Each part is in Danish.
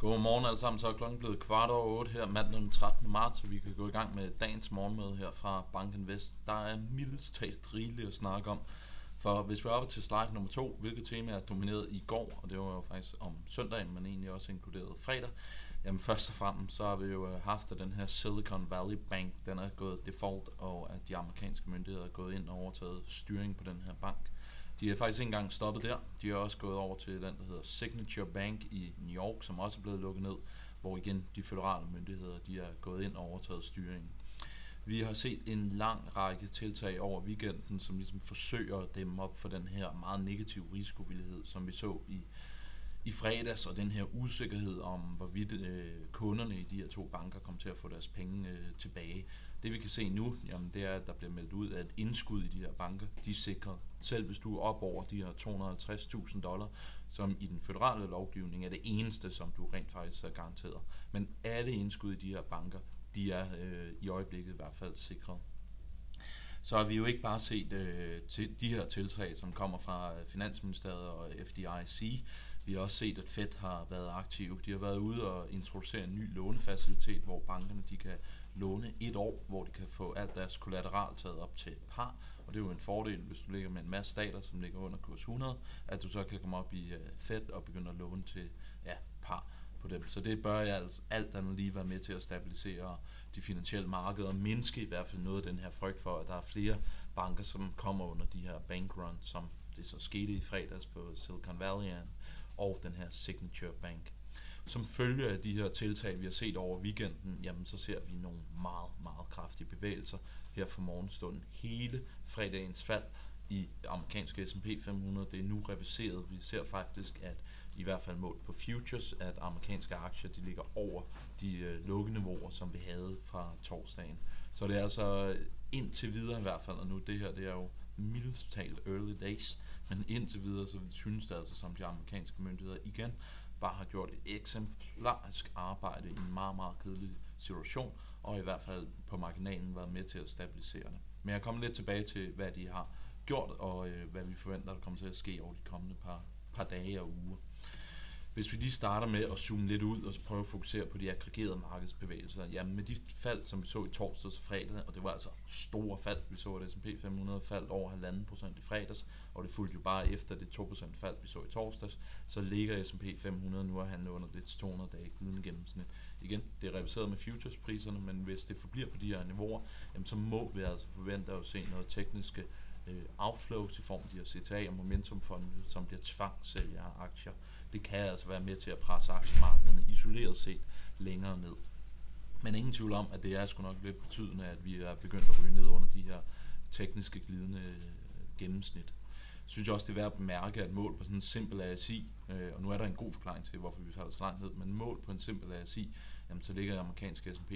Godmorgen alle sammen, så er klokken blevet kvart over 8 her mandag den 13. marts, så vi kan gå i gang med dagens morgenmøde her fra Banken Vest. Der er mildest talt rigeligt at snakke om, for hvis vi er oppe til slide nummer 2, hvilket tema er domineret i går, og det var jo faktisk om søndagen, men egentlig også inkluderet fredag, jamen først og fremmest så har vi jo øh, haft, at den her Silicon Valley Bank, den er gået default, og at de amerikanske myndigheder er gået ind og overtaget styring på den her bank. De er faktisk ikke engang stoppet der. De er også gået over til den, der hedder Signature Bank i New York, som også er blevet lukket ned, hvor igen de federale myndigheder de er gået ind og overtaget styringen. Vi har set en lang række tiltag over weekenden, som ligesom forsøger at dæmme op for den her meget negative risikovillighed, som vi så i i fredags, og den her usikkerhed om, hvorvidt øh, kunderne i de her to banker kommer til at få deres penge øh, tilbage. Det vi kan se nu, jamen, det er, at der bliver meldt ud, at indskud i de her banker, de er sikret. Selv hvis du er op over de her 250.000 dollar, som i den føderale lovgivning er det eneste, som du rent faktisk er garanteret. Men alle indskud i de her banker, de er øh, i øjeblikket i hvert fald sikret så har vi jo ikke bare set øh, til de her tiltag, som kommer fra øh, Finansministeriet og FDIC, vi har også set, at Fed har været aktive. De har været ude og introducere en ny lånefacilitet, hvor bankerne de kan låne et år, hvor de kan få alt deres kollateral taget op til par. Og det er jo en fordel, hvis du ligger med en masse stater, som ligger under kurs 100, at du så kan komme op i øh, Fed og begynde at låne til ja, par på dem. Så det bør jeg altså alt andet lige være med til at stabilisere de finansielle markeder og mindske i hvert fald noget af den her frygt for, at der er flere banker, som kommer under de her bankruns, som det så skete i fredags på Silicon Valley og den her Signature Bank. Som følge af de her tiltag, vi har set over weekenden, jamen så ser vi nogle meget, meget kraftige bevægelser her for morgenstunden. Hele fredagens fald i amerikanske S&P 500, det er nu reviseret. Vi ser faktisk, at i hvert fald målt på futures, at amerikanske aktier de ligger over de øh, lukkeniveauer, som vi havde fra torsdagen. Så det er altså øh, indtil videre i hvert fald, og nu det her, det er jo mildest talt early days, men indtil videre, så synes det altså, som de amerikanske myndigheder igen bare har gjort et eksemplarisk arbejde i en meget, meget kedelig situation, og i hvert fald på marginalen været med til at stabilisere det. Men jeg kommer lidt tilbage til, hvad de har gjort, og øh, hvad vi forventer, der kommer til at ske over de kommende par, par dage og uger. Hvis vi lige starter med at zoome lidt ud og prøve at fokusere på de aggregerede markedsbevægelser, jamen med de fald, som vi så i torsdags og fredag, og det var altså store fald, vi så at S&P 500 faldt over 1,5% i fredags, og det fulgte jo bare efter det 2% fald, vi så i torsdags, så ligger S&P 500 nu og handler under det 200 dage glidende gennemsnit. Igen, det er reviseret med futurespriserne, men hvis det forbliver på de her niveauer, jamen så må vi altså forvente at se noget tekniske øh, outflows i form af de her CTA og momentumfonde, som bliver tvangssælger af aktier. Det kan altså være med til at presse aktiemarkederne isoleret set længere ned. Men ingen tvivl om, at det er sgu nok lidt betydende, at vi er begyndt at ryge ned under de her tekniske glidende øh, gennemsnit. Jeg synes også, det er værd at bemærke, at mål på sådan en simpel ASI, øh, og nu er der en god forklaring til, hvorfor vi falder så langt ned, men mål på en simpel ASI, jamen så ligger amerikanske S&P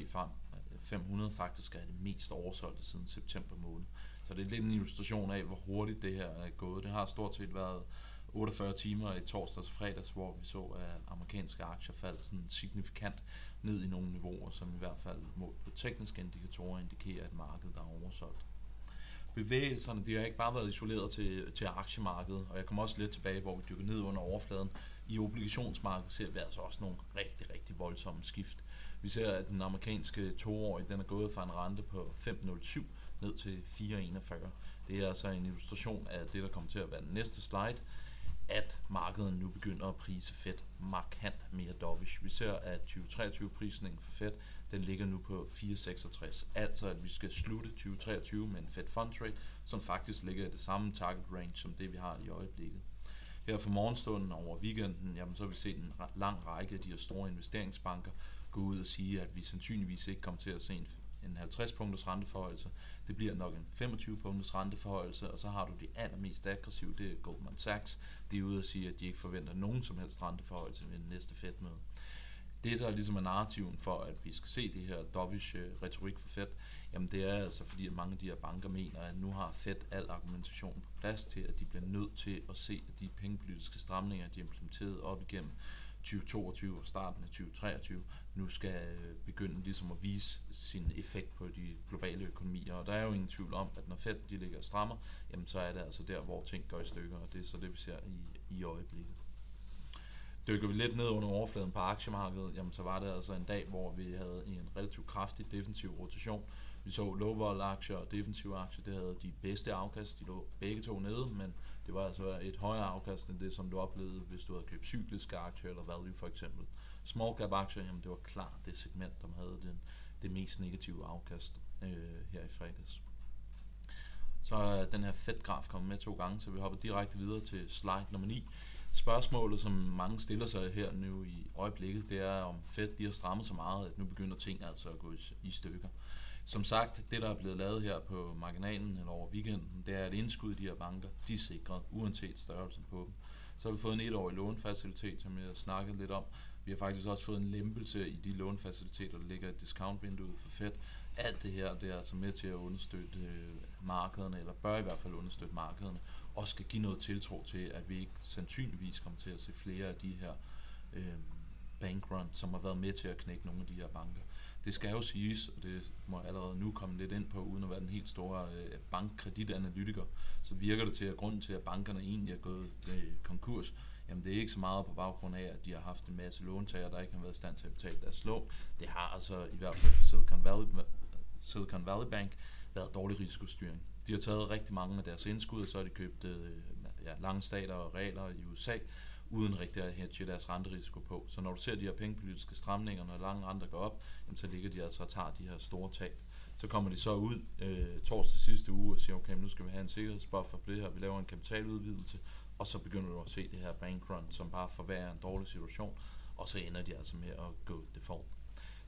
500 faktisk er det mest oversolgte siden september måned. Så det er lidt en illustration af, hvor hurtigt det her er gået. Det har stort set været 48 timer i torsdags og fredags, hvor vi så, at amerikanske aktier faldt sådan signifikant ned i nogle niveauer, som i hvert fald mod på tekniske indikatorer indikerer et marked, der er oversolgt. Bevægelserne de har ikke bare været isoleret til, til aktiemarkedet, og jeg kommer også lidt tilbage, hvor vi dykker ned under overfladen. I obligationsmarkedet ser vi altså også nogle rigtig, rigtig voldsomme skift. Vi ser, at den amerikanske toårige den er gået fra en rente på 5,07 ned til 4,41. Det er altså en illustration af det, der kommer til at være den næste slide, at markedet nu begynder at prise Fed markant mere dovish. Vi ser, at 2023-prisningen for Fed, den ligger nu på 4,66. Altså, at vi skal slutte 2023 med en Fed Fund Rate, som faktisk ligger i det samme target range, som det vi har i øjeblikket. Her for morgenstunden over weekenden, jamen, så har vi set en lang række af de her store investeringsbanker gå ud og sige, at vi sandsynligvis ikke kommer til at se en en 50 punkters renteforhøjelse. Det bliver nok en 25 punkters renteforhøjelse, og så har du de allermest aggressive, det er Goldman Sachs. De er ude og sige, at de ikke forventer nogen som helst renteforhøjelse ved den næste Fed-møde. Det, der ligesom er narrativen for, at vi skal se det her dovish retorik for Fed, jamen det er altså fordi, at mange af de her banker mener, at nu har Fed al argumentation på plads til, at de bliver nødt til at se, at de pengepolitiske stramninger, de er implementeret op igennem 2022 og starten af 2023 nu skal øh, begynde ligesom at vise sin effekt på de globale økonomier. Og der er jo ingen tvivl om, at når Fed de ligger og strammer, jamen så er det altså der, hvor ting går i stykker, og det er så det, vi ser i, i øjeblikket. dykker vi lidt ned under overfladen på aktiemarkedet, jamen så var det altså en dag, hvor vi havde en relativt kraftig defensiv rotation. Vi så low vol aktier og defensive aktier, det havde de bedste afkast, de lå begge to nede, men det var altså et højere afkast end det, som du oplevede, hvis du havde købt cykliske aktier eller value for eksempel. Small cap aktier, jamen det var klart det segment, der havde den, det mest negative afkast øh, her i fredags. Så er den her Fed-graf kommet med to gange, så vi hopper direkte videre til slide nummer 9. Spørgsmålet, som mange stiller sig her nu i øjeblikket, det er, om Fed de har strammet så meget, at nu begynder ting altså at gå i, i stykker. Som sagt, det der er blevet lavet her på marginalen eller over weekenden, det er et indskud i de her banker, de er sikret, uanset størrelsen på dem. Så har vi fået en etårig lånefacilitet, som jeg snakkede lidt om. Vi har faktisk også fået en lempelse i de lånefaciliteter, der ligger i discountvinduet for Fed. Alt det her, det er altså med til at understøtte øh, markederne, eller bør i hvert fald understøtte markederne, og skal give noget tiltro til, at vi ikke sandsynligvis kommer til at se flere af de her øh, bankruns, som har været med til at knække nogle af de her banker. Det skal jo siges, og det må jeg allerede nu komme lidt ind på, uden at være den helt store øh, bankkreditanalytiker, så virker det til, at grunden til, at bankerne egentlig er gået øh, konkurs, jamen det er ikke så meget på baggrund af, at de har haft en masse låntager, der ikke har været i stand til at betale deres lån. Det har altså i hvert fald for Silicon Valley, øh, Silicon Valley Bank været dårlig risikostyring. De har taget rigtig mange af deres indskud, og så har de købt øh, ja, lange stater og regler i USA, uden rigtig at hedge deres renterisiko på. Så når du ser de her pengepolitiske stramninger, når lange renter går op, jamen, så ligger de altså og tager de her store tab. Så kommer de så ud øh, torsdag sidste uge og siger, okay, nu skal vi have en sikkerhedsbuffer på det her, vi laver en kapitaludvidelse, og så begynder du at se det her bankrun, som bare forværrer en dårlig situation, og så ender de altså med at gå default.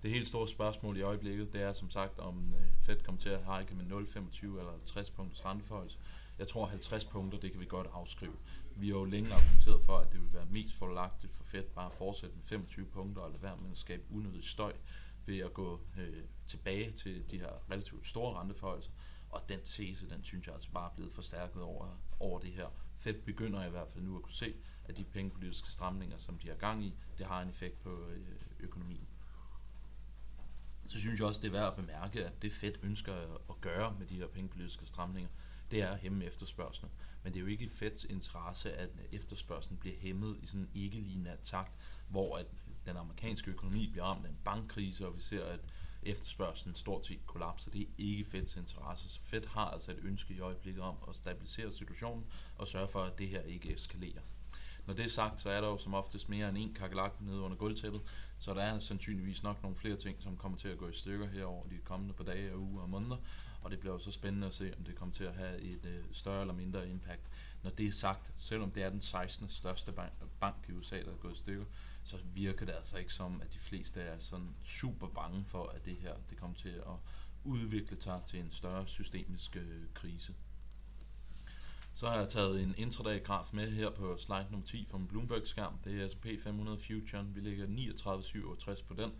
Det helt store spørgsmål i øjeblikket, det er som sagt, om øh, Fed kommer til at hike med 0,25 eller 50 punkters renteforhold. Jeg tror 50 punkter, det kan vi godt afskrive. Vi har jo længe argumenteret for, at det vil være mest forlagtigt for Fed bare at fortsætte med 25 punkter, og lade være med at skabe unødig støj ved at gå øh, tilbage til de her relativt store renteforholdelser. Og den tese, den synes jeg altså bare er blevet forstærket over, over det her. Fed begynder i hvert fald nu at kunne se, at de pengepolitiske stramninger, som de har gang i, det har en effekt på øh, økonomien. Så synes jeg også, det er værd at bemærke, at det Fed ønsker at gøre med de her pengepolitiske stramninger, det er at hæmme efterspørgselen. Men det er jo ikke i Feds interesse, at efterspørgselen bliver hæmmet i sådan en ikke lignende takt, hvor at den amerikanske økonomi bliver ramt af en bankkrise, og vi ser, at efterspørgselen stort set kollapser. Det er ikke Feds interesse. Så Fed har altså et ønske i øjeblikket om at stabilisere situationen og sørge for, at det her ikke eskalerer. Når det er sagt, så er der jo som oftest mere end en kakelak nede under gulvtæppet, så der er sandsynligvis nok nogle flere ting, som kommer til at gå i stykker her over de kommende par dage, uger og måneder, og det bliver jo så spændende at se, om det kommer til at have et øh, større eller mindre impact. Når det er sagt, selvom det er den 16. største bank, bank i USA, der er gået i stykker, så virker det altså ikke som, at de fleste er sådan super bange for, at det her det kommer til at udvikle sig til en større systemisk øh, krise. Så har jeg taget en intraday-graf med her på slide nummer 10 fra min Bloomberg-skærm. Det er S&P 500 Future. Vi ligger 39,67 på den.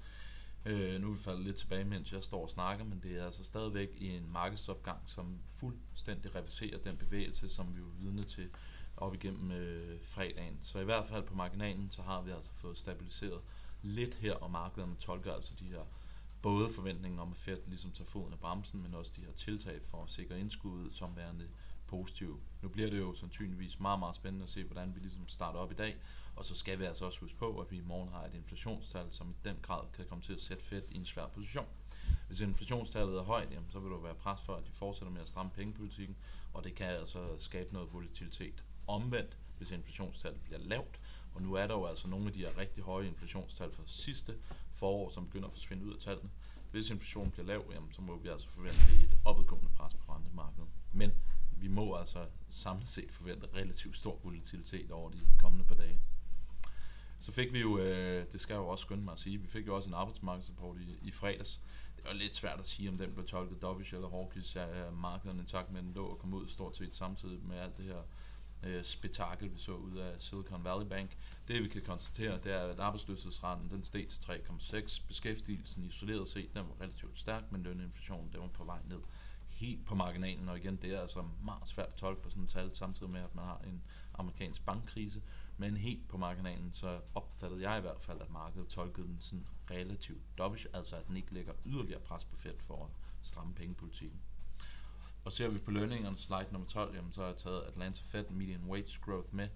Øh, nu er vi faldet lidt tilbage, mens jeg står og snakker, men det er altså stadigvæk i en markedsopgang, som fuldstændig reverserer den bevægelse, som vi var vidne til op igennem øh, fredagen. Så i hvert fald på marginalen, så har vi altså fået stabiliseret lidt her, og markederne tolker altså de her både forventningen om, at Fed ligesom tager foden af bremsen, men også de her tiltag for at sikre indskuddet som værende positive. Nu bliver det jo sandsynligvis meget, meget spændende at se, hvordan vi ligesom starter op i dag, og så skal vi altså også huske på, at vi i morgen har et inflationstal, som i den grad kan komme til at sætte Fed i en svær position. Hvis inflationstallet er højt, jamen, så vil der være pres for, at de fortsætter med at stramme pengepolitikken, og det kan altså skabe noget volatilitet. Omvendt, hvis inflationstallet bliver lavt, og nu er der jo altså nogle af de her rigtig høje inflationstal fra sidste forår, som begynder at forsvinde ud af tallene. Hvis inflationen bliver lav, jamen, så må vi altså forvente et opadgående pres på rentemarkedet. Men vi må altså samlet set forvente relativt stor volatilitet over de kommende par dage. Så fik vi jo, øh, det skal jeg jo også skynde mig at sige, vi fik jo også en arbejdsmarkedsrapport i, i fredags. Det var lidt svært at sige, om den blev tolket dovish eller hawkish af markederne tak med, den lå og kom ud stort set samtidig med alt det her øh, spektakel, vi så ud af Silicon Valley Bank. Det vi kan konstatere, det er, at arbejdsløshedsraten den steg til 3,6. Beskæftigelsen isoleret set, den var relativt stærk, men løninflationen den var på vej ned helt på marginalen, og igen, det er altså meget svært at tolke på sådan et tal, samtidig med, at man har en amerikansk bankkrise, men helt på marginalen, så opfattede jeg i hvert fald, at markedet tolkede den sådan relativt dovish, altså at den ikke lægger yderligere pres på Fed for at stramme pengepolitikken. Og ser vi på lønningerne, slide nummer 12, jamen, så har jeg taget Atlanta Fed Median Wage Growth med.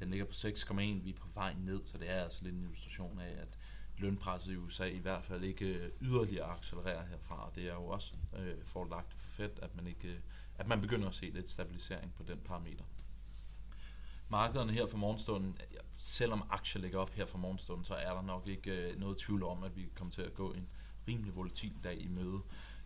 Den ligger på 6,1, vi er på vej ned, så det er altså lidt en illustration af, at lønpresset i USA i hvert fald ikke øh, yderligere accelererer herfra. Det er jo også øh, forlagt for fedt, at man, ikke, øh, at man begynder at se lidt stabilisering på den parameter. Markederne her for morgenstunden, selvom aktier ligger op her for morgenstunden, så er der nok ikke øh, noget tvivl om, at vi kommer til at gå en rimelig volatil dag i møde.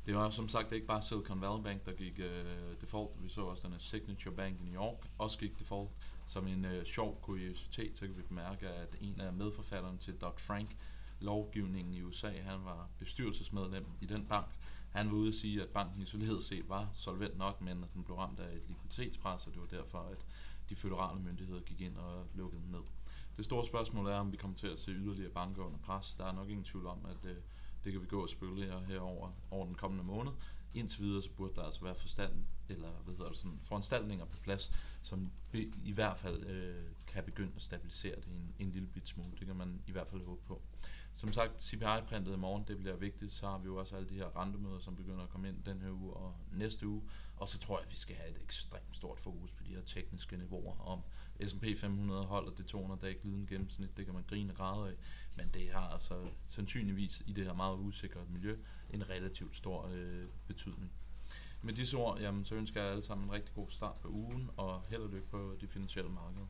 Det var som sagt ikke bare Silicon Valley Bank, der gik øh, default. Vi så også den her Signature Bank i New York, også gik default. Som en øh, sjov kuriositet, så kan vi bemærke, at en af medforfatterne til Dodd-Frank lovgivningen i USA, han var bestyrelsesmedlem i den bank. Han var ude at sige, at banken isoleret set var solvent nok, men at den blev ramt af et likviditetspres, og det var derfor, at de føderale myndigheder gik ind og lukkede den ned. Det store spørgsmål er, om vi kommer til at se yderligere banker under pres. Der er nok ingen tvivl om, at øh, det kan vi gå og spekulere herover over den kommende måned. Indtil videre så burde der altså være forstand, eller hvad hedder det, sådan, foranstaltninger på plads, som i hvert fald øh, kan begynde at stabilisere det en, en lille bit smule. Det kan man i hvert fald håbe på. Som sagt, CPI-printet i morgen, det bliver vigtigt. Så har vi jo også alle de her rentemøder, som begynder at komme ind den her uge og næste uge. Og så tror jeg, at vi skal have et ekstremt stort fokus på de her tekniske niveauer. Om S&P 500 holder det 200 dage glidende gennemsnit, det kan man grine og græde af. Men det har altså sandsynligvis i det her meget usikre miljø en relativt stor øh, betydning. Med disse ord, jamen, så ønsker jeg alle sammen en rigtig god start på ugen, og held og lykke på de finansielle markeder.